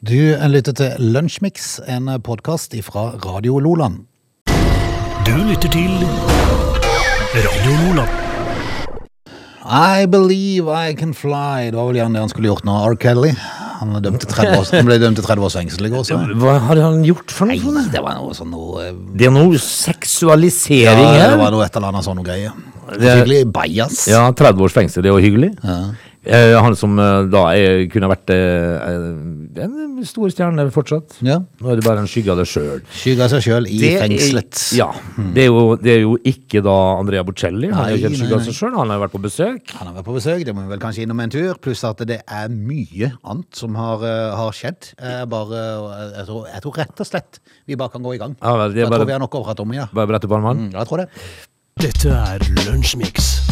Du lytter til Lunsjmix, en podkast fra Radio Loland. Du lytter til Radio Loland. I believe I can fly. Det var vel gjerne det han skulle gjort nå. R. Kelly. Han, er dømt til 30 han ble dømt til 30 års fengsel i går. Så. Hva har han gjort for noe? Nei, det var noe sånn noe eh, Det er noe seksualisering her. ja, Det var noe et eller annet sånn noe greier. Det- Skikkelig bajas. Ja, 30 års fengsel, det er jo hyggelig. Eh, han som eh, da er, kunne vært eh, en stor stjerne fortsatt. Ja. Nå er det bare en skygge av det sjøl. av seg sjøl i fengselet. Ja. Det er, jo, det er jo ikke da Andrea Bocelli. Han er jo ikke en skygge av seg sjøl. Han har jo vært på besøk. Han har vært på besøk, det må vi vel kanskje innom en tur. Pluss at det er mye annet som har, eh, har skjedd. Jeg bare, eh, jeg, tror, jeg tror rett og slett vi bare kan gå i gang. Ja, vel, det er jeg tror vi har nok å prate om dag. Bare brette opp armene. Mm, jeg tror det. Dette er Lunsjmix.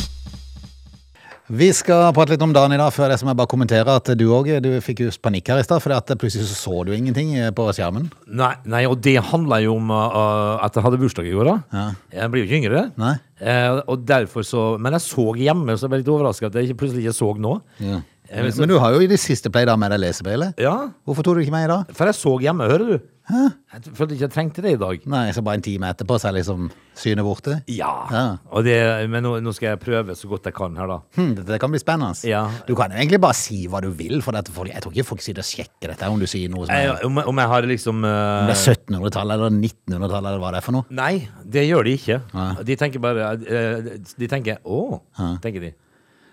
Vi skal prate litt om dagen i dag, før det som jeg bare kommenterer at du òg fikk just panikk her i stad, for plutselig så, så du ingenting eh, på skjermen. Nei, nei, og det handler jo om uh, at jeg hadde bursdag i går. da. Ja. Jeg blir jo ikke yngre. Nei. Uh, og derfor så, Men jeg så hjemme, så jeg ble litt overraska at jeg ikke, plutselig ikke så nå. Ja. Men Men du har jo i det siste pleid å ha med deg lesebriller. Ja, Hvorfor tok du ikke med i dag? for jeg så hjemme, hører du. Jeg følte ikke jeg trengte det i dag. Nei, så bare en time etterpå så er liksom synet borte. Ja, Ja. Det, Men nå, nå skal jeg prøve så godt jeg kan her, da. Hmm, det, det kan bli spennende. Ja. Du kan jo egentlig bare si hva du vil, for dette, folk- jeg tror ikke folk sitter og sjekker dette om du sier noe som er, Jeg, om, om jeg har liksom uh... om det er 1700-tallet eller 1900-tallet eller hva det er for noe. Nei, det gjør de ikke. Ja. De tenker bare eh, De tenker 'å', tenker de.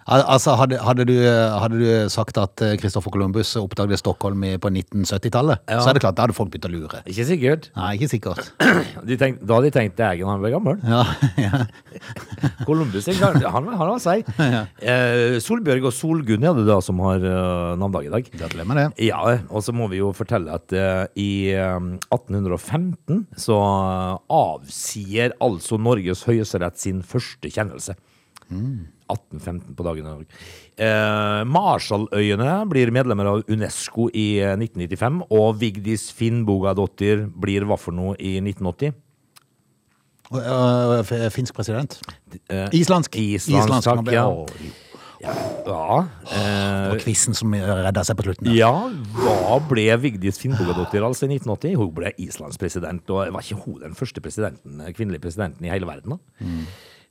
Al altså, hadde, hadde, du, hadde du sagt at Kristoffer Columbus oppdaget Stockholm på 1970-tallet, Ja. så er det klart, da hadde folk begynt å lure. Ikke sikkert. Nei, ikke sikkert. De tenk, da hadde de tenkt 'dægen, han ble gammel'. Ja, ja. Columbus er gammel. Han, var seg. Eh, Solbjørg og Solgunn er det da som har eh, navnedag i dag. Gratulerer med det. Ja, og så må vi jo fortelle at uh, i eh, 1815 så avsier altså Norges høyesterett sin første kjennelse. 1815 på dagen i dag. Eh, Marshalløyene blir medlemmer av UNESCO i eh, 1995, og Vigdis Finnbogadottir blir hva for noe i 1980? Og, øh, finsk president. Eh, Islandsk. Islandsk, takk, ja. Ja. det Og quizen som redda seg på slutten. Ja, hva ble Vigdis Finnbogadottir altså i 1980? Hun ble Islands president, og var ikke hun den første presidenten, kvinnelige presidenten i hele verden? da?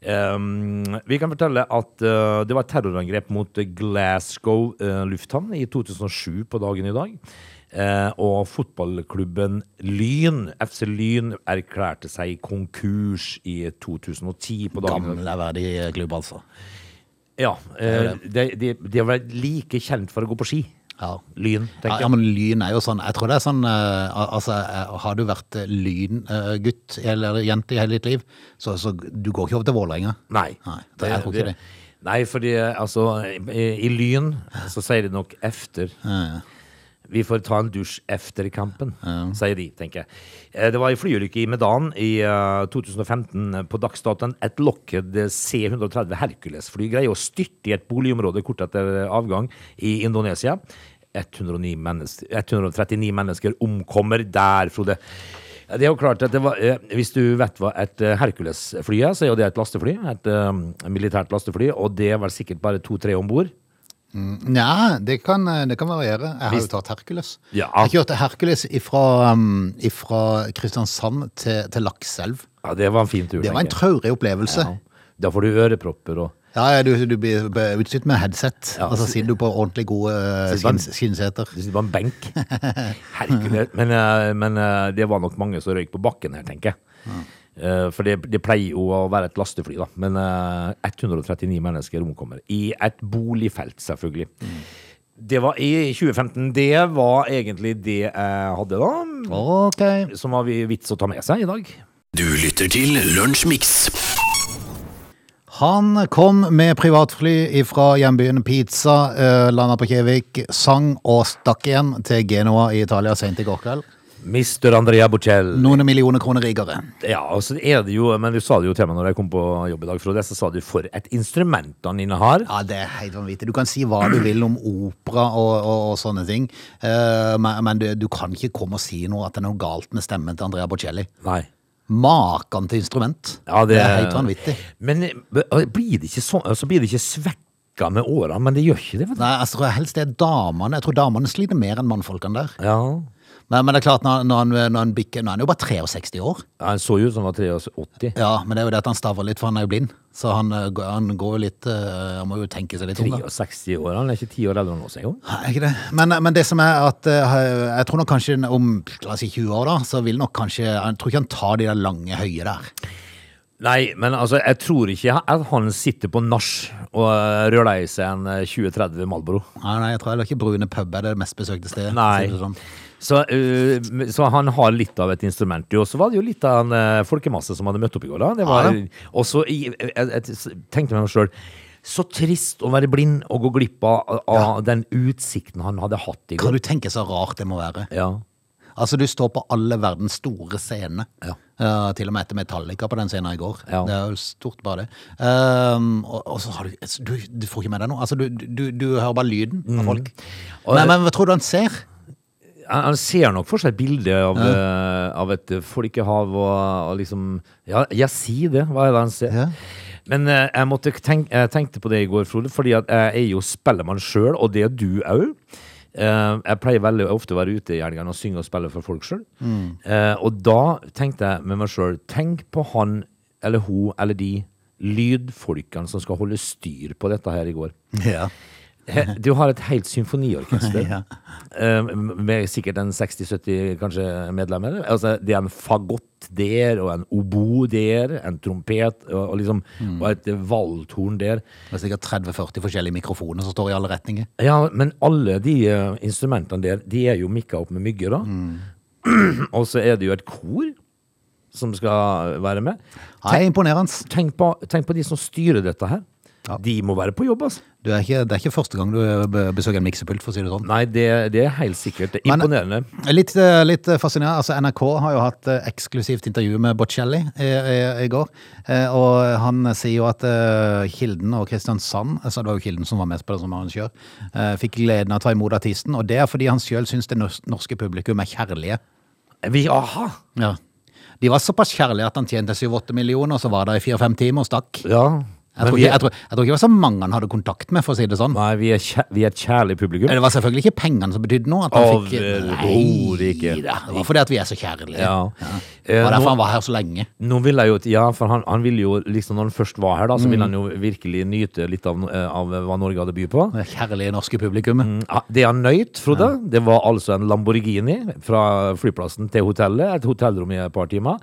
Um, vi kan fortelle at uh, det var et terrorangrep mot Glasgow uh, lufthavn i 2007 på dagen i dag. Uh, og fotballklubben Lyn, FC Lyn, erklærte seg konkurs i 2010 på dagen. dag. Klubb, altså. Ja, de, de, de var like kjent for å gå på ski. Ja. Lyn, tenker jeg. ja, men Lyn er jo sånn Jeg tror det er sånn eh, Altså, eh, har du vært eh, lyngutt eller jente i hele ditt liv, så, så du går ikke over til Vålerenga. Nei. Nei, det- jeg tror ikke det. Nei, fordi altså i, I Lyn så sier de nok efter. Vi får ta en dusj efter kampen, sier de, tenker jeg. Eh, Det var en flyulykke i Medan i eh, 2015 på dagsdatoen. Et Lockheed C-130 Hercules-fly greier å styrte i et boligområde kort etter avgang i Indonesia. 109 mennesker, 139 mennesker omkommer der, Frode. Det er jo klart at det var, eh, Hvis du vet hva et eh, Hercules-fly er, så er jo det et lastefly. Et eh, militært lastefly. Og det var sikkert bare to-tre om bord. Nja, det kan, eh, det kan variere. Jeg har jo tatt Hercules. Ja. Jeg kjørte Hercules ifra, um, Kristiansand til, til Lakselv. Ja, Det var en fin tur. Det var en traurig opplevelse. Ja. Da får du ørepropper og Ja, ja, du, du blir utstyrt med headset, Ja, og så så- sitter du på ordentlig gode eh, skinnseter. Du sitter på en benk. Hercules. Men, eh, men det var nok mange som røyk på bakken her, tenker jeg. Eh, For det, det pleier jo å være et lastefly, da. Men eh, 139 mennesker omkommer. I et boligfelt, selvfølgelig. Det var i 2015. Det var egentlig det jeg hadde, da. Ok. Som var vi- vits å ta med seg i dag. Du lytter til Lunsjmix. Han kom med privatfly fra hjembyen Pizza, uh, landa på Kjevik, sang og stakk igjen til Genoa i Italia sent i går kveld. Mr. Andrea Bocelli. Noen millioner kroner rikere. Ja, og så er det jo, men du sa det jo til meg når jeg kom på jobb i dag, Frode, så sa du for et instrument han innehar. Ja, det er helt vanvittig. Du kan si hva du vil om opera og, og, og sånne ting, uh, men, men du, du kan ikke komme og si noe at det er noe galt med stemmen til Andrea Bocelli. Nei. Maken til instrument. Ja, det er helt vanvittig. Men eh, blir det ikke sånn, så blir det ikke svekk med årene, men det gjør ikke det. Nei, jeg tror helst det er damene. Jeg tror damene sliter mer enn mannfolkene der. Ja. Men, men det er klart, når, når, han, når han bikker Nå er han jo bare 63 år. Han så jo ut som han var 83. Ja, men det er jo det at han staver litt, for han er jo blind. Så han, eh, han går jo litt eh, Han må jo tenke seg litt om. 63 år, han er ikke 10 år eldre enn oss engang. Ikke det? Men, men det som er at eh, Jeg tror nok kanskje om la oss si 20 år, da, så vil nok kanskje Jeg tror ikke han tar de der lange, høye der. Nei, men altså, jeg tror ikke at han sitter på nach og eh, rører i seg en eh, 2030 Marlboro. Nei, nei, jeg tror heller ikke Brune pub er det mest besøkte stedet. Nei. sånn. Så, uh, så han har litt av et instrument. Og så var det jo litt av en uh, folkemasse som hadde møtt opp i går. da. Det var, Ja, og så jeg, jeg, jeg tenkte meg sjøl Så trist å være blind og gå glipp av, av den utsikten han hadde hatt i går. Kan du tenke så rart det må være? Ja. Altså, du står på alle verdens store scener. Ja. Uh, til og med etter Metallica på den scenen i går. Ja. Det er jo stort, bare det. Um, og, og så har du, du Du får ikke med deg noe. Altså, du, du, du hører bare lyden av folk. Mm. Og- Nei, men hva tror du han ser? Han, han ser nok for seg et bilde av, eh, av et folkehav og, og liksom Ja, jeg sier det. Hva er det han ser? Ja. Men uh, jeg, tenk, jeg tenkte på det i går, Frode, fordi at jeg er jo spellemann sjøl, og det er du òg. Jeg pleier veldig ofte å være ute i helgene og synge og spille for folk sjøl. og da tenkte jeg med meg sjøl Tenk på han eller hun eller de lydfolkene som skal holde styr på dette her i går. Ja. Du har et helt symfoniorkester Ja. eh, med sikkert en 60-70 kanskje medlemmer. Altså, det er en fagott der, og en obo der, en trompet, og, og liksom, og et valthorn der. Det er sikkert 30-40 forskjellige mikrofoner som står i alle retninger. Ja, men alle de uh, instrumentene der, de er jo mikka opp med mygger, da. og så er det jo et kor som skal være med. Nei, imponerende. Tenk på, tenk på de som styrer dette her. De må være på jobb, altså. Du er ikke, det er ikke første gang du besøker en miksepult, for å si det sånn. Nei, det, det er helt sikkert Det er imponerende. Litt, eh, litt fascinerende. Altså, NRK har jo hatt eh, eksklusivt intervju med Bocelli i, i, i går. Eh, og han sier jo at eh, Kilden og Kristiansand, altså det var jo Kilden som var mest på det som arrangør, eh, fikk gleden av å ta imot artisten. Og det er fordi han sjøl syns det norske publikum er kjærlige. Vi, aha! Ja. De var såpass kjærlige at han tjente 7-8 millioner, og så var det i 4-5 timer og stakk. Ja. Jeg tror, ikke, jeg, tror, jeg tror ikke det var så mange han hadde kontakt med, for å si det sånn. Nei, vi er, kjær, vi er et kjærlig publikum. Det var selvfølgelig ikke pengene som betydde noe. At han fikk, Overhodet ikke. da, det var fordi at vi er så kjærlige. Ja. Det Eh, var derfor nå, han var her så lenge. nå vil jeg jo Ja, for han, han ville jo liksom Når han først var her, da, så Mm. ville han jo virkelig nyte litt av, eh, av hva Norge hadde by på. Det kjærlige norske publikummet. Mm, Det han nøyt, Frode, det var altså en Lamborghini fra flyplassen til hotellet. Et hotellrom i et par timer.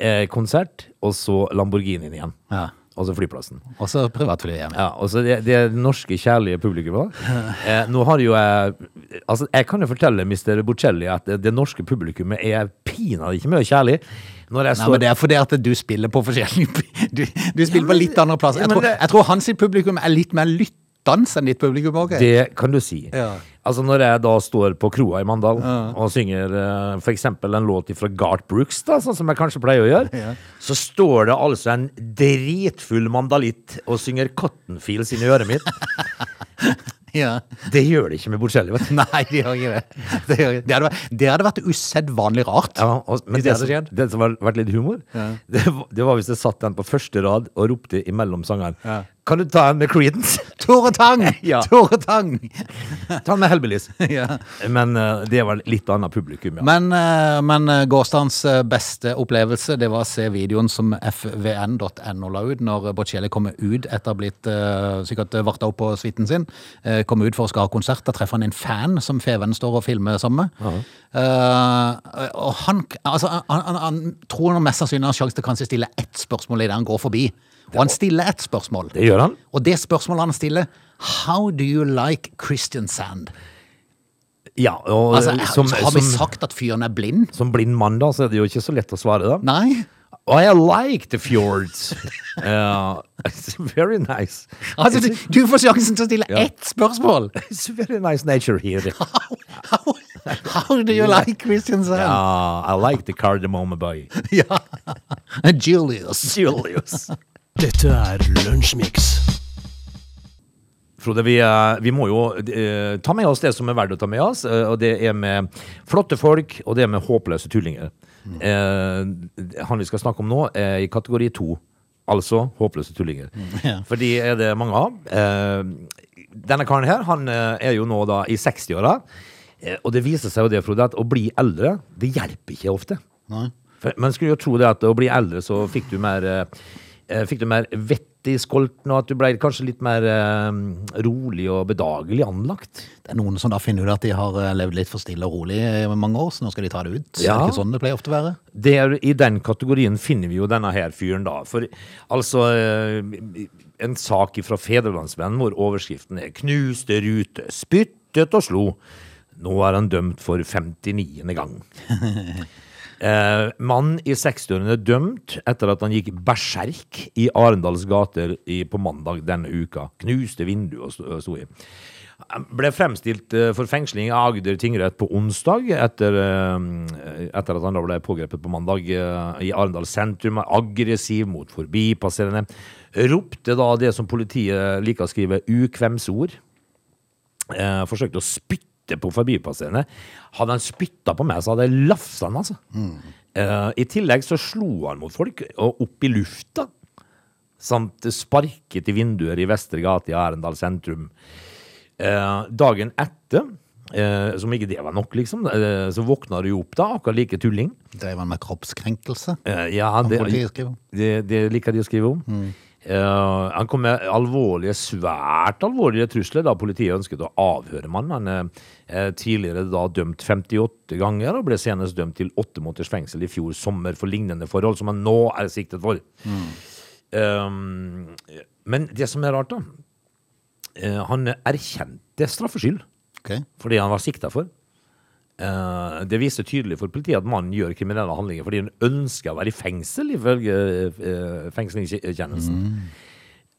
Eh, konsert, og så Lamborghinien igjen. Ja. Og så flyplassen. Og så privatfly igjen. Ja, og så det, det norske kjærlige publikummet. Eh, nå har jo jeg Altså, jeg kan jo fortelle Mr. Bocelli at det, det norske publikummet er pinadø ikke mye kjærlig. Når jeg Nei, står men Det er fordi at du spiller på forskjellige Du, du spiller på litt andre plasser. Jeg ja, tror, det- jeg tror hans publikum er litt mer lyttende enn ditt publikum. ok? Det kan du si. Ja. Altså Når jeg da står på kroa i Mandal og synger uh, f.eks. en låt fra Gart Brooks, da, sånn som jeg kanskje pleier å gjøre, Ja. så står det altså en dritfull mandalitt og synger Cottonfields inn i øret mitt. Ja. Det gjør det ikke med Bocelli, vet du. Nei, de gjør ikke det. Det, ikke- det, hadde, vært- det hadde vært usedvanlig rart. Ja, og, men det det, som, det som har vært litt humor, det, var- det var hvis jeg satt den på første rad og ropte imellom sangeren. Kan du ta en med Creedence? Tore Tang! Ja. Tore Tang! ta en med Hellbillies. Ja. Men eh, det var litt annet publikum, ja. Men, eh, men eh, gårsdagens eh, beste opplevelse Det var å se videoen som fvn.no la ut når Bocelli kommer ut etter å ha blitt eh, sikkert varta opp på suiten sin. eh, Kommer ut for å skal ha konsert. Da treffer han en fan som Feven står og filmer sammen med. Eh, og han, altså, han, han, han tror han mest sannsynlig har sjanse til å kanskje stille ett spørsmål idet han går forbi. Og han stiller ett spørsmål. Det gjør han. Og det spørsmålet han stiller How do you like Christian Sand? Ja, og Altså, som, har vi som, sagt at fyren er blind? som blind mann, da, så er det jo ikke så lett å svare, da. Nei. I like the fjords. uh, it's very nice. Altså, du, du får sjansen til å stille Ja. ett spørsmål. It's very nice nature here. How, how, how do you like Christian Sand? Ja, I like the cardamom boy. Ja. Julius. Julius. Dette er Lunsjmix. Frode, vi, eh, vi må jo eh, ta med oss det som er verdt å ta med oss, eh, og det er med flotte folk, og det er med håpløse tullinger. Eh, han vi skal snakke om nå, er i kategori to. Altså håpløse tullinger. ja. For de er det mange av. Eh, denne karen her, han eh, er jo nå da i 60-åra. Eh, og det viser seg jo det, Frode, at å bli eldre, det hjelper ikke ofte. Nei. For man skulle jo tro det at å bli eldre, så fikk du mer eh, Fikk du mer vett i skolten, og at du ble kanskje litt mer eh, rolig og bedagelig anlagt. Det er noen som da finner ut at de har eh, levd litt for stille og rolig i mange år, så nå skal de ta det ut. Ja. Det er ikke sånn det pleier ofte å være. Det er, I den kategorien finner vi jo denne her fyren, da. For altså eh, En sak fra Fedrelandsvennen hvor overskriften er 'Knuste rute, spyttet og slo'. Nå er han dømt for 59. gang. Eh, mann i 60-årene er dømt etter at han gikk berserk i Arendals gater i, på mandag denne uka. Knuste vinduet og sto i. Ble fremstilt eh, for fengsling i Agder tingrett på onsdag, etter, eh, etter at han da ble pågrepet på mandag eh, i Arendal sentrum. Aggressiv mot forbipasserende. Ropte da det som politiet liker å skrive ukvemsord. Eh, forsøkte å spytte på forbipasserende. Hadde han spytta på meg, så hadde jeg lafsa han, altså. Eh, I tillegg så slo han mot folk, og opp i lufta. Samt sparket i vinduer i Vestre gate i Arendal sentrum. Uh, dagen etter, eh, som ikke det var nok, liksom, eh, så våkna du jo opp da, akkurat like tulling. Drev han med kroppskrenkelse? Eh, ja, det, det, det liker de å skrive om. Eh, han kom med alvorlige, svært alvorlige trusler da politiet ønsket å avhøre mannen. Han er uh, tidligere da dømt 58 ganger og ble senest dømt til åtte måneders fengsel i fjor sommer for lignende forhold, som han nå er siktet for. Eh, men det som er rart, da eh, Han erkjente straffskyld okay. for det han var sikta for. Eh, det viser tydelig for politiet at mannen gjør kriminelle handlinger fordi han ønsker å være i fengsel, ifølge uh, fengslingskjennelsen.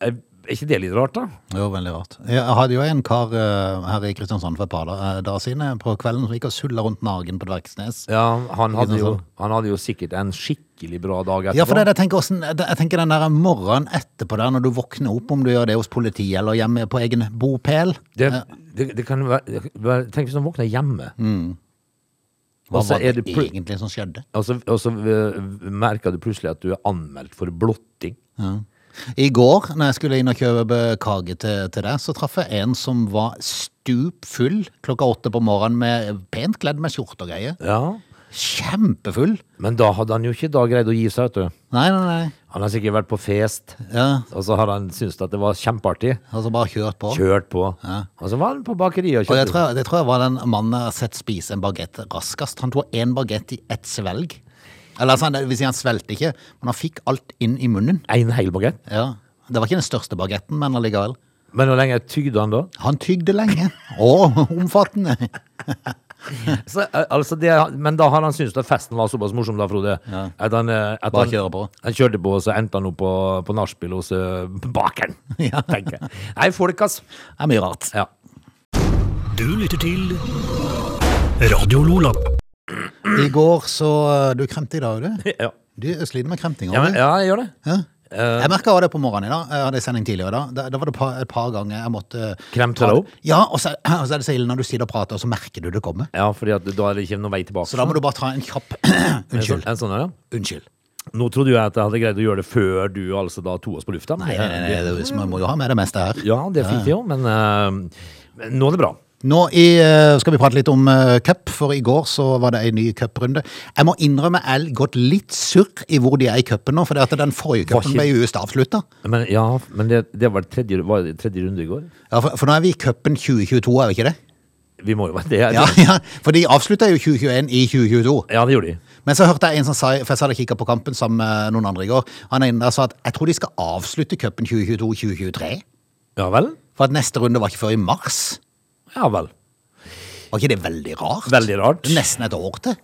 Eh, er ikke det litt rart, da? Jo, veldig rart. Jeg hadde jo en kar eh, her i Kristiansand for et par eh, dager siden eh, på kvelden som gikk og sulla rundt nagen på Dvergsnes. Ja, han hadde, jo, han hadde jo sikkert en skikkelig bra dag etterpå. Ja, for det, jeg, tenker, også, jeg tenker den der morgenen etterpå der, når du våkner opp, om du gjør det hos politiet eller hjemme på egen bopel. det, det, det kan være, Tenk hvis han våkner hjemme. Hva var det det egentlig som skjedde? Og så, og så eh, merker du plutselig at du er anmeldt for blotting. I går, når jeg skulle inn og kjøpe kake til, til deg, så traff jeg en som var stup full klokka åtte på morgenen med pent kledd med skjorte og greier. Ja. Kjempefull. Men da hadde han jo ikke da greid å gi seg, vet du. Nei, nei, nei. Han har sikkert vært på fest, Ja, og så har han syntes at det var kjempeartig. altså bare kjørt på. Kjørt på. Ja. Og så var han på bakeriet og Og jeg kjøpte. tror, det tror jeg var den mannen jeg har sett spise en bagett raskest. Han tok én bagett i ett svelg. Eller altså, det vil si han svelgte ikke, men han fikk alt inn i munnen. En hel bagett. Ja. Det var ikke den største bagetten, men allikevel. Men hvor lenge tygde han da? Han tygde lenge. Å, omfattende. Så, eh, altså det, men da har han syntes at festen var såpass morsom, da, Frode. At han, eh, at Bare kjøre på. Han kjørte på, og så endte han opp på, på nachspiel hos uh, bakeren. Ja. tenker jeg. Nei, folk, altså. Det er mye rart. Ja. Du lytter til Radio Lola. I går så Du kremte i dag, du. ja. Du sliter med kremting. Ja, men, ja, jeg gjør det. Ja. Jeg merka det på morgenen i dag. Jeg hadde sending tidligere i dag. Da, da var det par, et par ganger jeg måtte Kremte deg opp? Ja, og så, og så er det så ille når du sitter og prater, og så merker du det kommer. Ja, fordi at da er det ikke noen vei tilbake. Så da må du bare ta en kjapp Unnskyld. sånn- En sånn, ja. Unnskyld. Nå trodde jeg at jeg hadde greid å gjøre det før du altså da tok oss på lufta. Nei, nei, nei, nei, det, man må jo ha med det meste her. Ja, det fikk vi jo, men, uh, nå er det bra. Nå i, eh, skal vi prate litt om eh, cup, for i går så var det en ny cuprunde. Jeg må innrømme jeg har gått litt surr i hvor de er i cupen nå, for det at den forrige cupen ble just avslutta. Men, ja, men det, det var, tredje, var det tredje runde i går. Ja, for, for nå er vi i cupen 2022, er vi ikke det? Vi må jo være det. Ja, ja, for de avslutta jo 2021 i 2022. ja, det gjorde de. Men så hørte jeg en som sa, for jeg hadde kikka på kampen sammen med noen andre i går, han ene der sa at jeg tror de skal avslutte cupen 2022-2023. Ja vel? For at neste runde var ikke før i mars. Ja vel. Var ikke det veldig rart? Veldig rart. Nesten et år til.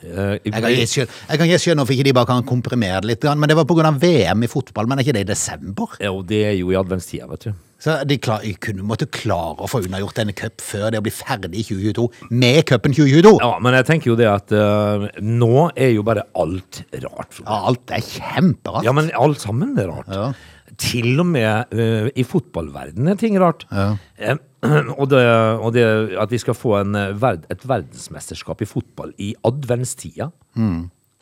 Eh, Jeg kan ikke skjønne, jeg kan ikke skjønne hvorfor ikke de bare kan komprimere litt, men det var pga. VM i fotball, men er ikke det i desember? Jo, det er jo i adventstida, vet du. Så de klar, de kunne måtte klare å få unnagjort en cup før det å bli ferdig i 2022, med cupen 2022. Ja, men jeg tenker jo det at uh, nå er jo bare alt rart. Ja, alt er kjemperart. Ja, men alt sammen er rart. Ja. Til og med uh, i fotballverdenen er ting rart. Ja. Eh, og det, og det at vi skal få en, eh, verd, et verdensmesterskap i fotball i adventstida.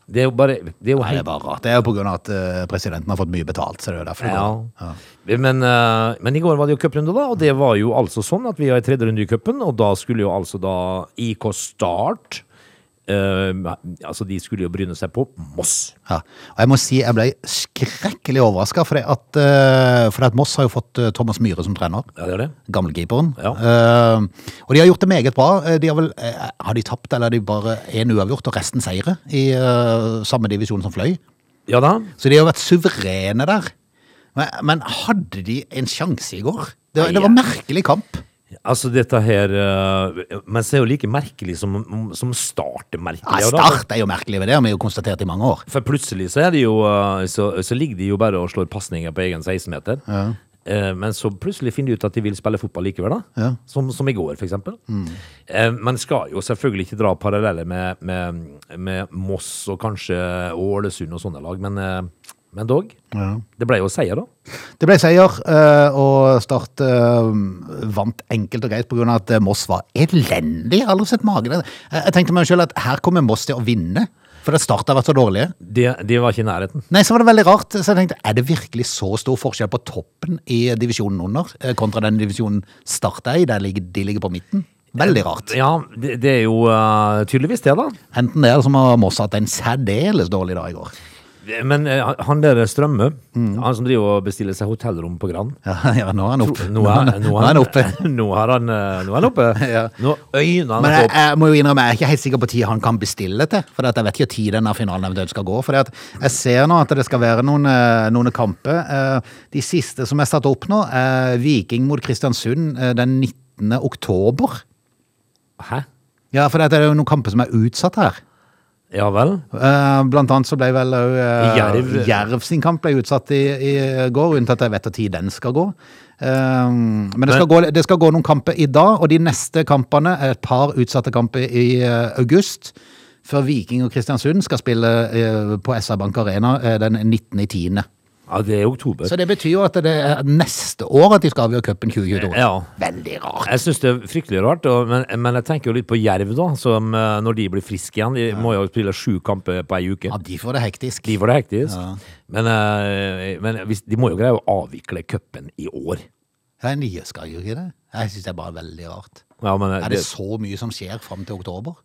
Det er jo bare Det er jo Nei, det helt er bare rart. Det er jo på grunn av at presidenten har fått mye betalt, så det er jo derfor det går. Ja. Men, men i går var det jo cuprunde, da, og det var jo altså sånn at vi var i tredje runde i cupen, og da skulle jo altså da IK Start eh, Altså, de skulle jo bryne seg på Moss. Ja. Og jeg må si jeg ble skrekkelig overraska, for, at, eh, for at Moss har jo fått eh, Thomas Myhre som trener. Ja, det er det. Gamlekeeperen. Ja. Uh, og de har gjort det meget bra. Eh, De har, vel, har de tapt, eller har de bare én uavgjort og resten seire i samme divisjon som Fløy? Ja da. Så de har vært suverene der. Men, men hadde de en sjanse i går? Det, var- det var en merkelig kamp. Altså, dette her eh, Men det er jo like merkelig som, som Start er merkelig. Ja. Start er jo merkelig det, har vi jo konstatert i mange år. For plutselig så de jo eh, Så, så ligger de jo bare og slår pasninger på egen 16-meter. Ja. Men så plutselig finner de ut at de vil spille fotball likevel, da. Ja. Som, som i går, eksempel. Eh, Man skal jo selvfølgelig ikke dra paralleller med, med, med Moss og kanskje Ålesund og sånne lag, men, eh, men dog. Det ble jo seier, da. Det ble seier, eh, og Start eh, vant enkelt og greit pga. at eh, Moss var elendig. Jeg har aldri sett magen. Jeg tenkte meg selv at her kommer Moss til å vinne, for det Start har vært så dårlige. De, de var ikke i nærheten. Nei, så var det veldig rart. Så jeg tenkte, er det virkelig så stor forskjell på toppen i divisjonen under, kontra den divisjonen Start er i, der ligger, de ligger på midten? Veldig rart. Ja, det, det er jo uh, tydeligvis det, da. Enten det, eller så har Moss hatt en særdeles dårlig dag i går. Men eh, han der Strømme, han som driver og bestiller seg hotellrom på Gran Ja, ja nå er han oppe. Nå er, nå Nå er han. Nå er han, eh, nå er han oppe. Ja. Nå øyner han Men jeg, jeg må jo innrømme, jeg er ikke helt sikker på tid han kan bestille til. For jeg vet ikke tid denne finalen eventuelt skal gå. For jeg ser nå at det skal være noen, eh, noen kamper. Eh, De siste som er satt opp nå, er Viking mot Kristiansund eh, den 19. oktober. Hæ? Ja, for det er jo noen kamper som er utsatt her. Ja vel? Eh, Blant annet så ble vel òg Jerv. Jerv sin kamp ble utsatt i, i går, unntatt at jeg vet når den skal gå. Um, men det skal, gå, det skal gå noen kamper i dag, og de neste kampene er et par utsatte kamper i uh, august. Før Viking og Kristiansund skal spille uh, på SR Bank Arena uh, den 19. i 10. Ja, det er oktober. Så det betyr jo at det er neste år at de skal avgjøre cupen 2022. Ja. Veldig rart. Jeg syns det er fryktelig rart, og, men, men jeg tenker jo litt på Jerv, da. Som eh, når de blir friske igjen, de må jo spille sju kamper på ei uke. Ja, de får det hektisk. De får det hektisk. Men, eh, men hvis, de må jo greie å avvikle cupen i år. Ja, de skal jo ikke det. Jeg syns det er bare veldig rart. Ja, men eh, Er det så mye som skjer fram til oktober?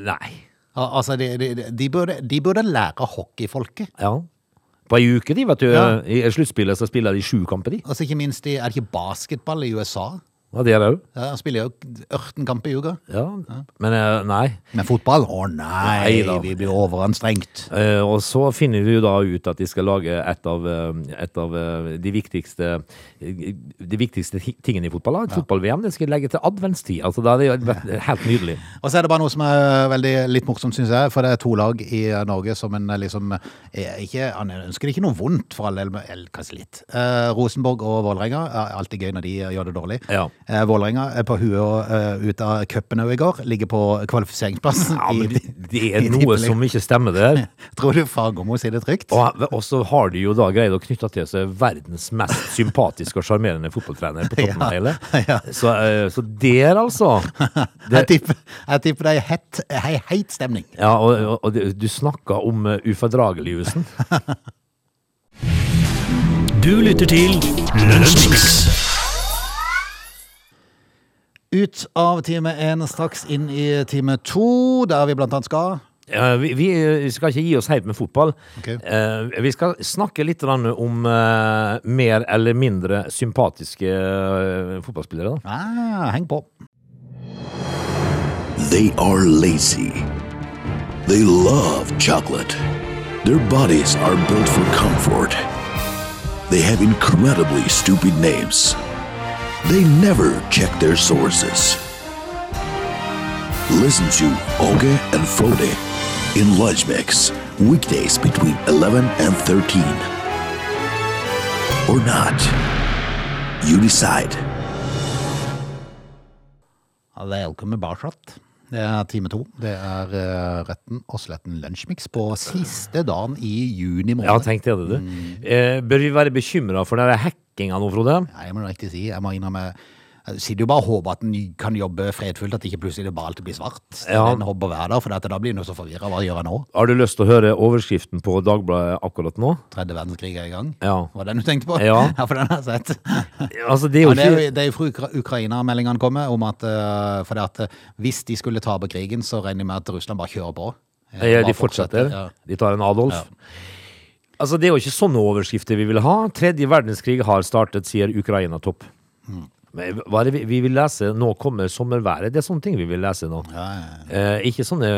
Nei. Al- Altså, de, de, de, burde, de burde lære hockeyfolket. Ja. På ei uke, de, vet du. Ja. I sluttspillet så spiller de sju kamper, de. Altså, ikke minst de, Er det ikke basketball i USA? Ja, de er det òg. Ja, han spiller jo 18 kamper i uka. Ja. Men eh, nei. Men fotball? Å nei, Nei da. vi blir overanstrengt. Eh, og så finner de jo da ut at de skal lage et av, eh, et av eh, de viktigste De viktigste ti- tingene i fotball. da. Et fotball-VM det skal de legge til adventstid. Altså, da er det jo vært helt nydelig. Og så er det bare noe som er veldig litt morsomt, syns jeg. For det er to lag i Norge som en liksom er ikke, Han ønsker ikke noe vondt, for all del, men eller kanskje litt. Eh, Rosenborg og Vålerenga er alltid gøy når de gjør det dårlig. Ja. Eh, Vålerenga er på huet og uh, ut av cupen òg i går. Ligger på kvalifiseringsplassen. Ja, men det, det er i noe som ikke stemmer der. Tror du Fagermo sier det trygt? Og, og så har de jo da greid å knytte til seg verdens mest sympatiske og sjarmerende fotballtrener på toppen av hele. ja. Så, uh, så der, altså. Jeg tipper, jeg tipper det er het, hei, heit stemning. Ja, og, og, og du snakka om uh, ufordrageligjusen. Du lytter til Lunsjmix. Ut av time én, straks inn i time to, der vi blant annet skal Ja, vi, vi skal ikke gi oss helt med fotball. Okay. Uh, vi skal snakke litt om uh, mer eller mindre sympatiske uh, fotballspillere. Da. ah, Heng på. They are lazy. They love chocolate. Their bodies are built for comfort. They have incredibly stupid names. They never check their sources. Listen to Oge and Frode in Lunch Mix, weekdays between 11 and 13. Or not. You decide. Ja, Velkommen er tilbake. Det er time to. Det er eh, Retten og Sletten lunsjmix på siste dagen i juni måned. Ja, tenk det, du. Eh, bør vi være bekymra for den hackinga nå, Frode? Nei, jeg må riktig si. Jeg må innrømme Jeg sitter jo bare og håper at en kan jobbe fredfullt, at ikke plutselig det bare alltid blir svart. Ja. En hopper hver dag, for da blir en så forvirra. Hva gjør jeg nå? Har du lyst til å høre overskriften på Dagbladet akkurat nå? Tredje verdenskrig er i gang? Ja. Var det den du tenkte på? Ja. ja for den har jeg sett. Altså, det er jo jo det er jo fra Ukra Ukraina meldingene kommer, om at, uh, for det at uh, hvis de skulle tape krigen, så regner jeg med at Russland bare kjører på. Eh, Ja, bare de fortsetter. Ja. De tar en Adolf. Altså, Det er jo ikke sånne overskrifter vi vil ha. Tredje verdenskrig har startet, sier Ukraina-topp. Mm. Men Hva er det vi- vi vil lese? Nå kommer sommerværet. Det er sånne ting vi vil lese nå. Eh, ikke sånne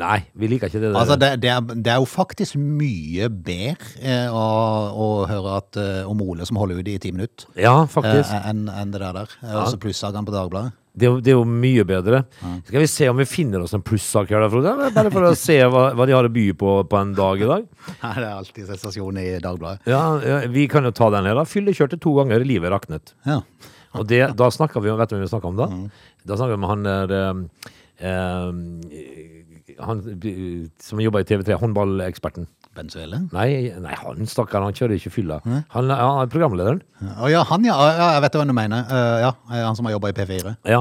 Nei, vi liker ikke det der. Altså, det, det, er, det er jo faktisk mye bedre eh, å, å høre at, eh, om Ole som holder ut i ti minutter, ja, eh, enn en det der der. Eh, Også plussagene på Dagbladet. Det, det er jo mye bedre. Skal vi se om vi finner oss en plussak her, da, Frode? Bare for å se hva, hva de har å by på på en dag i dag. Ja, det er alltid sensasjon i Dagbladet. Ja, ja, Vi kan jo ta den her, da. Fyllekjørte to ganger, livet raknet. Ja. Og det, da snakker vi om Vet du hvem vi snakker om da? Da snakker vi om han der eh, Han eh, som jobber i TV3, håndballeksperten. Bensuelle? Nei, nei, han stakkar, han kjører ikke fylla. Han, han er programlederen. Å ja, han ja. ja. Jeg vet hva du mener. Uh, ja, han som har jobba i P4. Ja.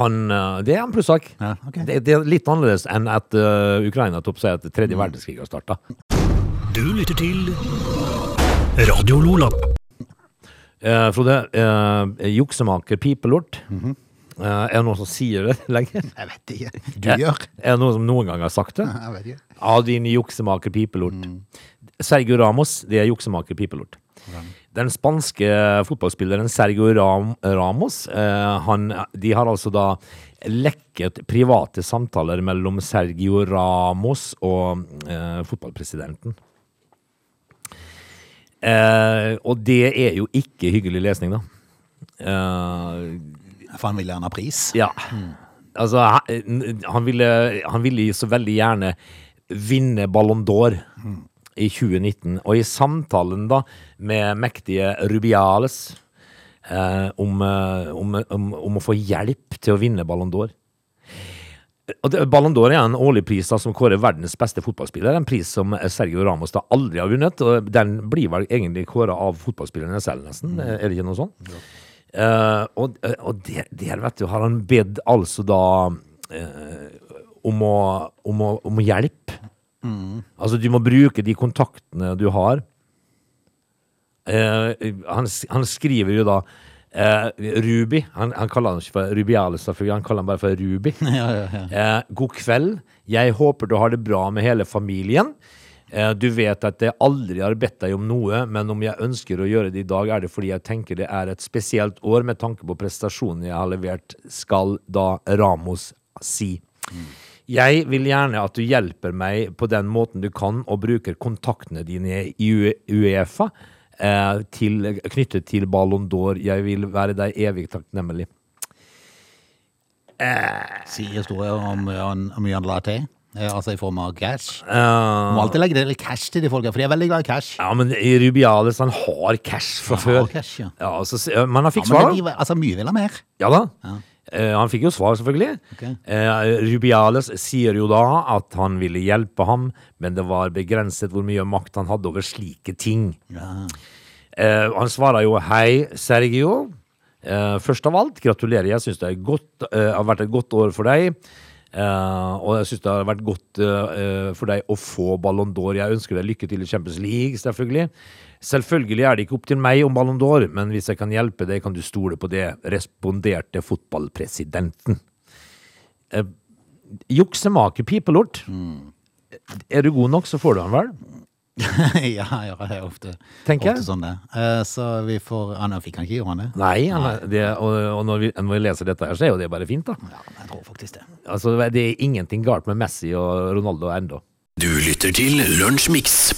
Han, eh, det er en plussak. Ja, okay. det, det er litt annerledes enn at uh, Ukraina-topp sier at tredje verdenskrig har starta. Du lytter til Radio Lola. Uh, Frode, uh, juksemaker pipelort. Eh, er det noen som sier det lenger? Jeg vet ikke. Du gjør? Er det noen som noen gang har sagt det? Jeg vet ikke. Ja, din juksemaker pipelort. Sergio Ramos, det er juksemaker pipelort. Den spanske fotballspilleren Sergio Ram Ramos, eh, han, de har altså da lekket private samtaler mellom Sergio Ramos og eh, fotballpresidenten. Eh, og det er jo ikke hyggelig lesning, da. Eh, For han ville gjerne ha pris. ja. Altså, han- ville, han ville så veldig gjerne vinne Ballon d'Or i 2019. Og i samtalen da med mektige Rubiales eh, om, eh, om, om, om å få hjelp til å vinne Ballon d'Or og det, Ballon d'Or er en årlig pris da, som kårer verdens beste fotballspiller. En pris som Sergio Ramos da aldri har vunnet. og Den blir vel egentlig kåra av fotballspillerne selv, nesten. Er det ikke noe sånt? Eh, og og der, der, vet du, har han bedt altså da eh, om, å, om, å, om hjelp. Altså, du må bruke de kontaktene du har. Eh, han, han skriver jo da eh, Ruby. Han, han kaller han ikke for Rubiales, selvfølgelig. Han kaller han bare for Ruby. Eh, god kveld. Jeg håper du har det bra med hele familien. Eh, du vet at jeg aldri har bedt deg om noe, men om jeg ønsker å gjøre det i dag, er det fordi jeg tenker det er et spesielt år med tanke på prestasjonen jeg har levert, skal da Ramos si. Jeg vil gjerne at du hjelper meg på den måten du kan, og bruker kontaktene dine i Uefa eh, til, knyttet til Ballon d'Or. Jeg vil være deg evig takknemlig. Sier historier om om hvor mye han eh, Altså i form av cash. Du må alltid legge det litt cash til de folka, for de er veldig glad i cash. ja, men Rubiales han har cash fra før. har cash, ja. Ja, så, men han fikk Ja, men svar. altså, mye vil ha mer. Ja da. Eh, han fikk jo svar, selvfølgelig. Okay. Uh, Rubiales sier jo da at han ville hjelpe ham, men det var begrenset hvor mye makt han hadde over slike ting. Eh, han svarer jo 'Hei, Sergio'. Først av alt, gratulerer. Jeg syns det godt, har vært et godt år for deg. Eh, og jeg syns det har vært godt uh, for deg å få Ballon d'Or. Jeg ønsker deg lykke til i Champions League, selvfølgelig. Selvfølgelig er det ikke opp til meg om Ballon d'Or, men hvis jeg kan hjelpe deg, kan du stole på det, responderte fotballpresidenten. Uh, juksemaker pipelort. Er du god nok, så får du han vel? ja, det er ofte, Tenker ofte jeg. sånn det. Eh, Så vi får Han fikk han ikke, gjorde han det? Nei, han det, og, og når, vi, når vi leser dette her, så er jo det bare fint, da. Ja, jeg tror faktisk det. Altså, det er ingenting galt med Messi og Ronaldo ennå. Du lytter til Lunsjmix.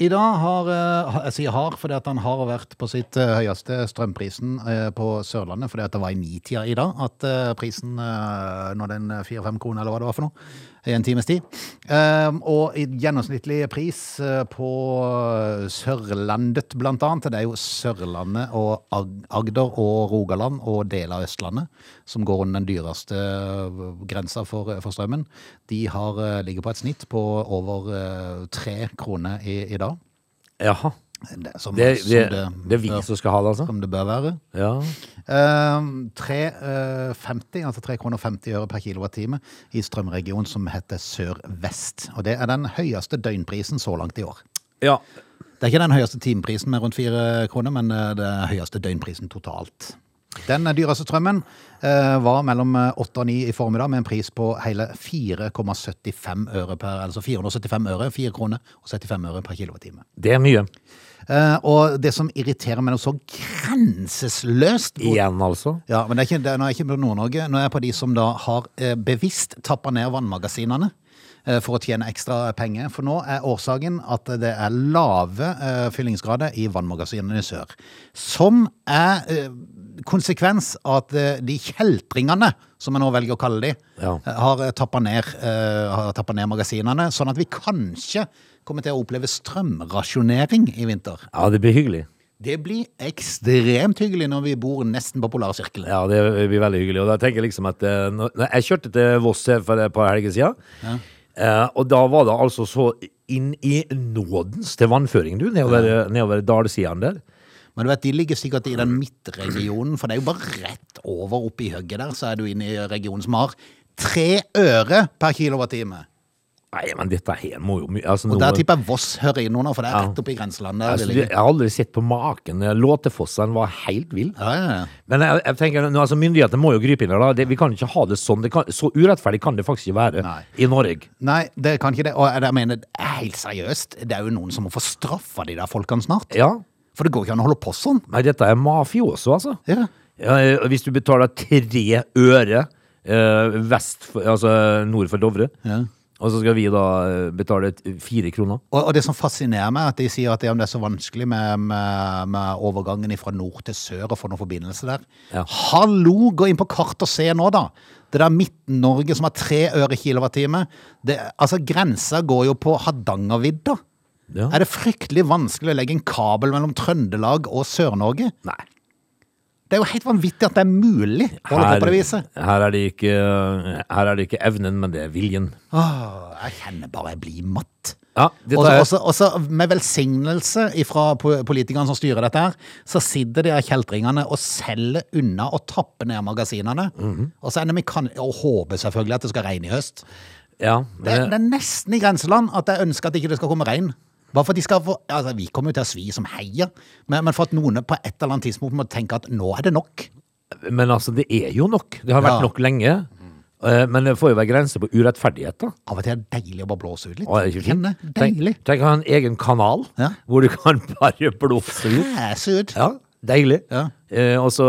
I dag har eh, Jeg sier har fordi at han har vært på sitt eh, høyeste strømprisen på Sørlandet. Fordi at det var i nitida i dag at prisen når den fire-fem kroner, eller hva det var for noe, i en times tid. Eh, og i gjennomsnittlig pris eh, på Sørlandet, blant annet, det er jo Sørlandet og Agder og Rogaland og deler av Østlandet som går under den dyreste eh, grensa for, for strømmen, de har, eh, ligger på et snitt på over eh, tre kroner i, i dag. Jaha. Det, som, Det, som det, det, er vi bør, som skal ha det, altså. som det bør være. Ja. Uh, 3,50, altså 3 kroner 50 øre per kilowattime i strømregionen som heter Sør-Vest. Og det er den høyeste døgnprisen så langt i år. ja. Det er ikke den høyeste timeprisen med rundt 4 kroner, men eh, det er den høyeste døgnprisen totalt. Den dyreste strømmen eh, var mellom 8 og 9 i formiddag med en pris på hele 4,75 øre per, altså 475 øre, 4 kroner og 75 øre per kilowattime. Det er mye. Eh, og det som irriterer meg noe så grensesløst Igjen, altså. Ja, men det er ikke, det nå er jeg ikke på Nord-Norge. Nå er jeg på de som da har eh, bevisst tappa ned vannmagasinene eh, for å tjene ekstra penger. For nå er årsaken at det er lave eh, fyllingsgrader i vannmagasinene i sør. Som er eh, konsekvens av at eh, de kjeltringene, som jeg nå velger å kalle de, Ja. eh, har tappa ned, eh, ned magasinene, sånn at vi kanskje kommer til å oppleve strømrasjonering i vinter. Ja, det blir hyggelig. Det blir ekstremt hyggelig når vi bor nesten på polarsirkelen. Ja, det blir veldig hyggelig. Og da tenker jeg liksom at eh, Jeg kjørte til Voss her for et par helger siden. Eh, og da var det altså så inn i nådens til vannføring, du, nedover, nedover dalsidene der. Men du vet, de ligger sikkert i den midtregionen, for det er jo bare rett over oppe i høgget der, så er du inne i regionen som har tre øre per kilowattime. Nei, men dette her må jo mye altså, Og der tipper jeg Voss hører inn under, for det er rett oppe i grenselandet. altså, Jeg har aldri sett på maken. Låtefossen var helt vill. Ja, ja, ja. Men jeg, jeg tenker, altså, myndighetene må jo gripe inn her. da. Det, vi kan ikke ha det sånn. Det kan, så urettferdig kan det faktisk ikke være Nei. i Norge. Nei, det kan ikke det. Og jeg mener, helt seriøst, det er jo noen som må få straffa de der folkene snart. Ja. For det går ikke an å holde på sånn. Nei, dette er mafioso, altså. Ja. Ja, eh, hvis du betaler tre øre eh, vest altså nord for Dovre, Ja. Og så skal vi da eh, betale fire kroner. Og, og det som fascinerer meg, er at de sier at det, det er så vanskelig med, med, med overgangen fra nord til sør og få noen forbindelse der. Ja. Hallo, gå inn på kart og se nå, da! Det der Midten-Norge som har tre øre kilowattime. Det, altså, grensa går jo på Hardangervidda. Ja. Er det fryktelig vanskelig å legge en kabel mellom Trøndelag og Sør-Norge? Nei. Det er jo helt vanvittig at det er mulig å holde på på det viset. her, er det ikke, her er det ikke evnen, men det er viljen. Åh, jeg kjenner bare jeg blir matt. Ja, Også, også, med velsignelse fra politikerne som styrer dette her, så sitter de her kjeltringene og selger unna og tapper ned magasinene. Mhm. Og så ender vi kan, og håper selvfølgelig at det skal regne i høst. ja, Det, det er nesten i grenseland at jeg ønsker at ikke det skal komme regn. Bare for at de skal få, altså Vi kommer jo til å svi som heier, men, men for at noen på et eller annet tidspunkt må tenke at nå er det nok. men altså, det er jo nok. Det har vært Ja. nok lenge. Eh, Men det får jo være grenser på urettferdighet, da. Av og til er det deilig å bare blåse ut litt. Å, er det ikke fint? Kjenne, Deilig. Tenk, tenk å ha en egen kanal Ja. hvor du kan bare blåse ut. Fæse ut. Ja, deilig. Ja. Eh, og så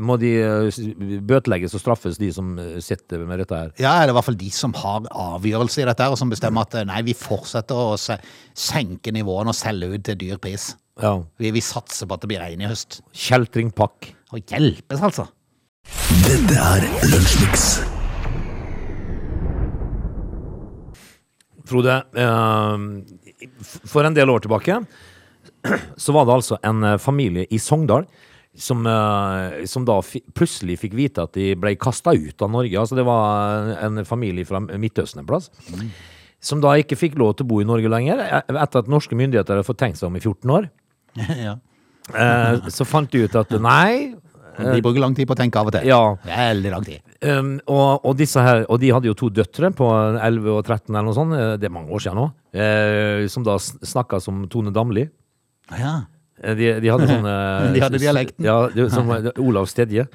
må de eh, bøtelegges og straffes, de som eh, sitter med dette her. Ja, det er i hvert fall de som har avgjørelse i dette, her, og som bestemmer at eh, nei, vi fortsetter å senke nivåene og selge ut til dyr pris. Ja. Vi, vi satser på at det blir regn i høst. Kjeltringpakk. Og hjelpes, altså. Dette er Lunsjmix. Frode, eh, for en del år tilbake så var det altså en eh, familie i Sogndal som, eh, som da plutselig fikk vite at de ble kasta ut av Norge. Altså det var en familie fra Midtøsten en plass. Som da ikke fikk lov til å bo i Norge lenger, eh, etter at norske myndigheter hadde fått tenkt seg om i 14 år. ja. Eh, så fant de ut at nei, De bruker lang tid på å tenke av og til. ja, Veldig lang tid. Um, og, og, her, og de hadde jo to døtre på 11 og 13 eller noe sånt, det er mange år siden nå, eh, som da snakka som Tone Damli. Ja. Eh, De, de hadde sånn eh, De hadde dialekten. Ja, de, som Olav Stedje.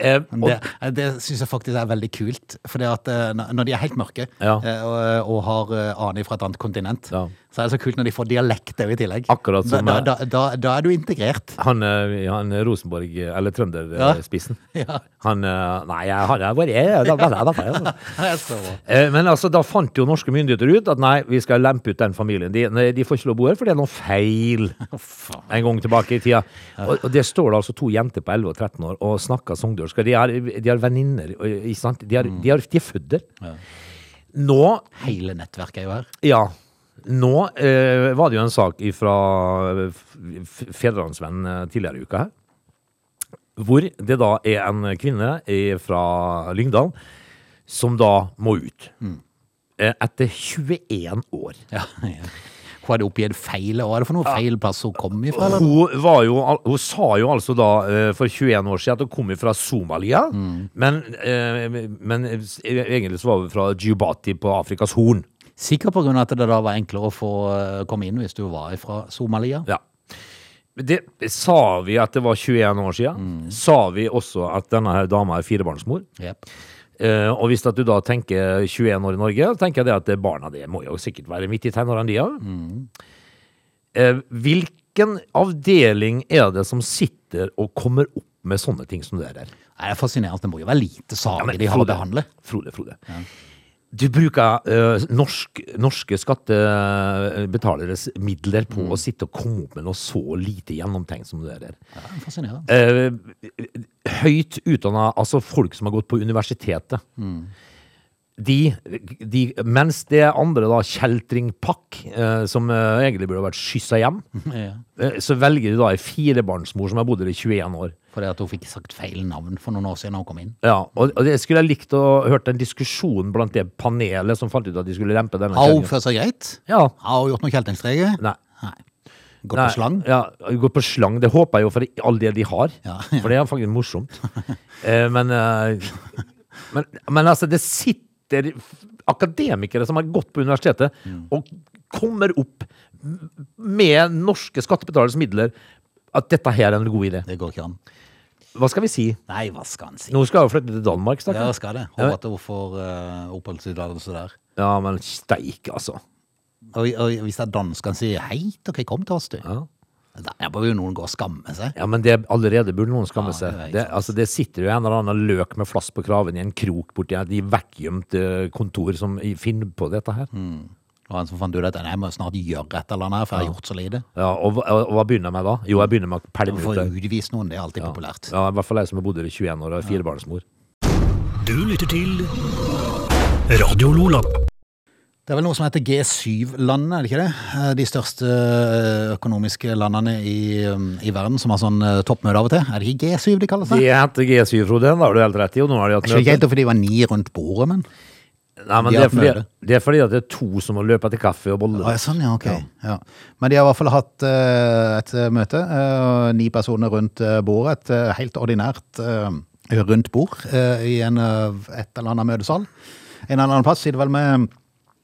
Eh, Det, det syns jeg faktisk er veldig kult. For det at eh, når de er helt mørke Ja. eh, og, og har aning aner fra et annet kontinent, Ja. så er det så kult når de får dialekt i tillegg. Akkurat som, da, eh, da, da, da er du integrert. han, eh, han Rosenborg, eller. Trønderspissen, Ja. han eh, Nei, jeg jeg jeg- Det er bra. Eh, Men altså, da fant jo norske myndigheter ut at nei, vi skal lempe ut den familien. De, de får ikke lov å bo her, for det er noe feil en gang tilbake i tida. Og, og det står det altså to jenter på 11 og 13 år og snakker sogndølsk. Og De har, de har venninner, ikke? De, de, de er fødder. Ja. Nå Hele nettverket er jo her. Ja. Nå eh, var det jo en sak fra Fedrelandsvennen tidligere i uka her. Hvor det da er en kvinne fra Lyngdal som da må ut. Mm. etter 21 år. Ja, ja. Hun hadde oppgitt feil. Hva er det for noe feil plass hun kom ifra? Eller? Hun, var jo, hun sa jo altså da eh, for 21 år siden at hun kom fra Somalia, men, eh, men eh, egentlig så var hun fra Djibati på Afrikas Horn. Sikkert av at det da var enklere å få eh, komme inn hvis du var fra Somalia. Ja. Det sa vi at det var 21 år siden. Sa vi også at denne her dama er firebarnsmor. Jep. Eh, og hvis at du da tenker 21 år i Norge, så tenker jeg det at barna det må jo sikkert være midt i tenårene de òg. Eh, hvilken avdeling er det som sitter og kommer opp med sånne ting som det der? Det er fascinerende. Det må jo være lite Ja, saker ja, de har å behandle. Frode, Frode. Du bruker eh, norsk, norske skattebetaleres midler på å sitte og komme opp med noe så lite gjennomtenkt som det der. Ja, er fascinerende. Uh, høyt utdanna, altså folk som har gått på universitetet. De, de, mens det andre da, kjeltringpakk, eh, som eh, egentlig burde vært skyssa hjem, Ja. eh, så velger de da ei firebarnsmor som har bodd her i 21 år. Fordi at hun fikk sagt feil navn for noen år siden da hun kom inn. Ja, og, og det skulle jeg likt å hørt en diskusjon blant det panelet som fant ut at de skulle lempe denne Har hun kjerringa. ført seg greit? Ja. Har hun gjort noen kjeltringstreker? Nei. Nei. Gått på slang? Ja, gått på slang. Det håper jeg jo for all det de har. Ja. For det er faktisk morsomt. Eh, men, eh, men, men altså, det sitter akademikere som har gått på universitetet Mm. og kommer opp med norske skattebetaleres midler at dette her er en god idé. Det går ikke an. Hva skal vi si? Nei, hva skal han si? Nå skal jeg jo flytte til Danmark. Ja, Ja, skal det. Håper at hun får uh, oppholdstillatelse der. ja men steik, altså. Og, og hvis det er dansk, han sier hei, dere kom til oss, du. Ja. Der bør jo noen gå og skamme seg. Ja, men det, allerede burde noen skamme Ja, seg. det er Det, altså, det sitter jo en eller annen løk med flass på kraven i en krok borti et vekkgjemt eh, kontor som finner på dette her. Og han som fant ut at jeg må snart gjøre et eller annet for jeg har gjort så lite. Ja, og, og, og hva begynner jeg med da? Jo, jeg begynner med å pælme Få ut det. utvist noen, det er alltid populært. Ja, I hvert fall jeg som har bodd her i 21 år og er firebarnsmor. Du lytter til Radio Lola. Det er vel noe som heter G7-landene, er det ikke det? Eh, De største eh, økonomiske landene i, um, i verden som har sånn eh, toppmøte av og til. Er det ikke G7 de kaller seg? De heter G7, Frode. Da har du helt rett i. Og nå har de hatt skjønner ikke møte. helt fordi det var ni rundt bordet, men Nei, men de det er, fordi, det er fordi at det er to som må løpe etter kaffe og boller. Ah, ja, sånn, ja, ok. Ja. Men de har i hvert fall hatt uh, et møte. Uh, ni personer rundt uh, bordet. Et uh, helt ordinært rundt bord i en, et eller annet møtesal. En eller annen plass sitter vel med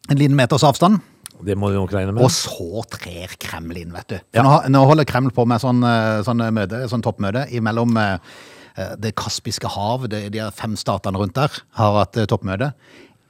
en liten meters avstand. Det må du nok regne med. Og så trer Kreml inn, vet du. Ja. Nå, nå holder Kreml på med sånn, eh, sånn møte, sånn toppmøte imellom eh, eh, det kaspiske hav, det, de fem statene rundt der, har hatt eh, toppmøte.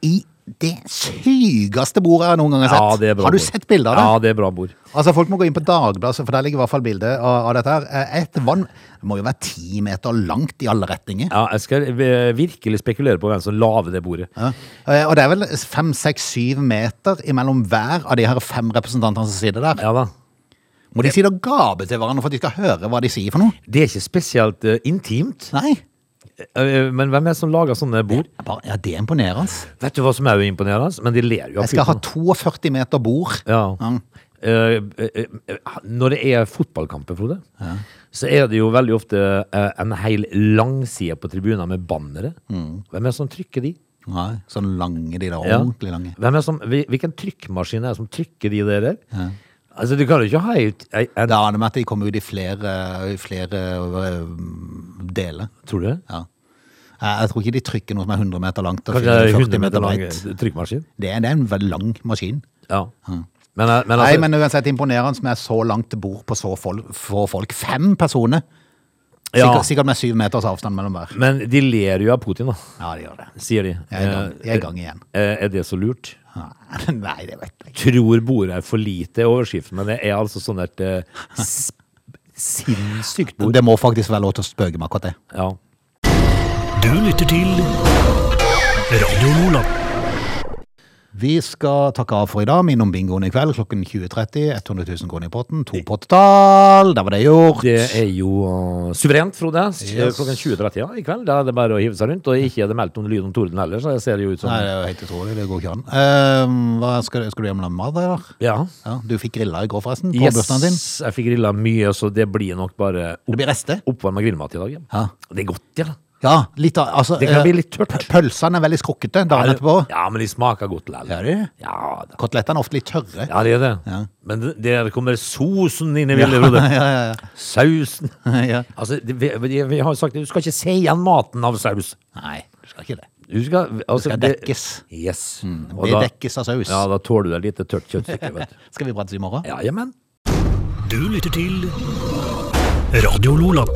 I det sykeste bordet jeg noen gang har sett. Ja, det er bra har du bord. sett bilder av det? Ja, det er bra bord. Altså, Folk må gå inn på Dagbladet, for der ligger i hvert fall bilde av, av dette. her. Eh, Et vann det må jo være ti meter langt i alle retninger. Ja, jeg skal eh, virkelig spekulere på hvem som lager det bordet. Ja. Eh, Og det er vel fem, seks, syv meter imellom hver av de her fem representantene som sitter der. Ja da. Må de sitte og gape til hverandre for at de skal høre hva de sier for noe? Det er ikke spesielt uh, intimt. Nei. Eh, Men hvem er det som lager sånne bord? Bare, ja, det er imponerende. Vet du hva som er jo imponerende? Men de ler jo av Jeg skal ha 42 meter bord. Ja. Ja. Eh, eh, eh, når det er fotballkamper, Frode, så er det jo veldig ofte eh, en hel langside på tribuner med bannere. Mm. Hvem er det som trykker de? Nei, sånn lange, de der Ja. ordentlig lange. Hvem er det som, hvilken trykkmaskin er det som trykker de der? Altså, du kan jo ikke ha ei, en, Det aner meg at de kommer ut i flere, i flere øh, deler. Tror du det? Ja. Jeg, jeg tror ikke de trykker noe som er 100 meter langt og Kanskje det er 40 100 meter lang trykkmaskin? Det er, det er en veldig lang maskin. Ja. Men, men altså... Nei, men uansett imponerende med så langt bord på så få folk. Fem personer! Ja. Sikkert, med syv meters avstand mellom hver. men de ler jo av Putin, da, Ja, de gjør det. sier de. Jeg er i gang, er i gang igjen. Eh, er det så lurt? Nei, det vet jeg ikke. Tror bordet er for lite i overskriften, men det er altså sånn et eh, sinnssykt bord. Det må faktisk være lov til å spøke med akkurat det. Ja. Du lytter til Radio Lola. Vi skal takke av for i dag. Minn om bingoen i kveld klokken 20.30. 100 000 kroner i potten. To pottetall. Der var det gjort. Det er jo uh, suverent, Frode. Yes. Klokken 20.30 ja, i kveld. Da er det bare å hive seg rundt. Og ikke er det meldt noen lyd om torden heller, så det ser jo ut som Nei, det er jo helt utrolig. Det går ikke an. Ehm, hva skal, skal du hjem med mat, eller? Ja. Ja, du fikk grilla i går, forresten. På Yes, bursdagen din. jeg fikk grilla mye, så det blir nok bare Det blir rester. oppvarma grillmat i dag. Ja. Det er godt, ja. Ja, litt av altså, Det kan eh, bli litt tørt. Pølsene er veldig skrukkete dagen etterpå. Ja, men de smaker godt likevel. Ja, det. Ja, da. Kotelettene er ofte litt tørre. ja, det er det. Ja. Men det- der kommer sosen inn i bildet, Frode. ja, ja, ja. Sausen. ja. Altså, det, vi, vi, vi har jo sagt du skal ikke se igjen maten av saus. Nei, du skal ikke det. Du skal, altså, skal det- dekkes. Yes. Og Det da, dekkes av saus. ja, da tåler du et lite tørt kjøttstykke, vet du. Skal vi prates i morgen? Ja, jamen. Du lytter til Radio Lola.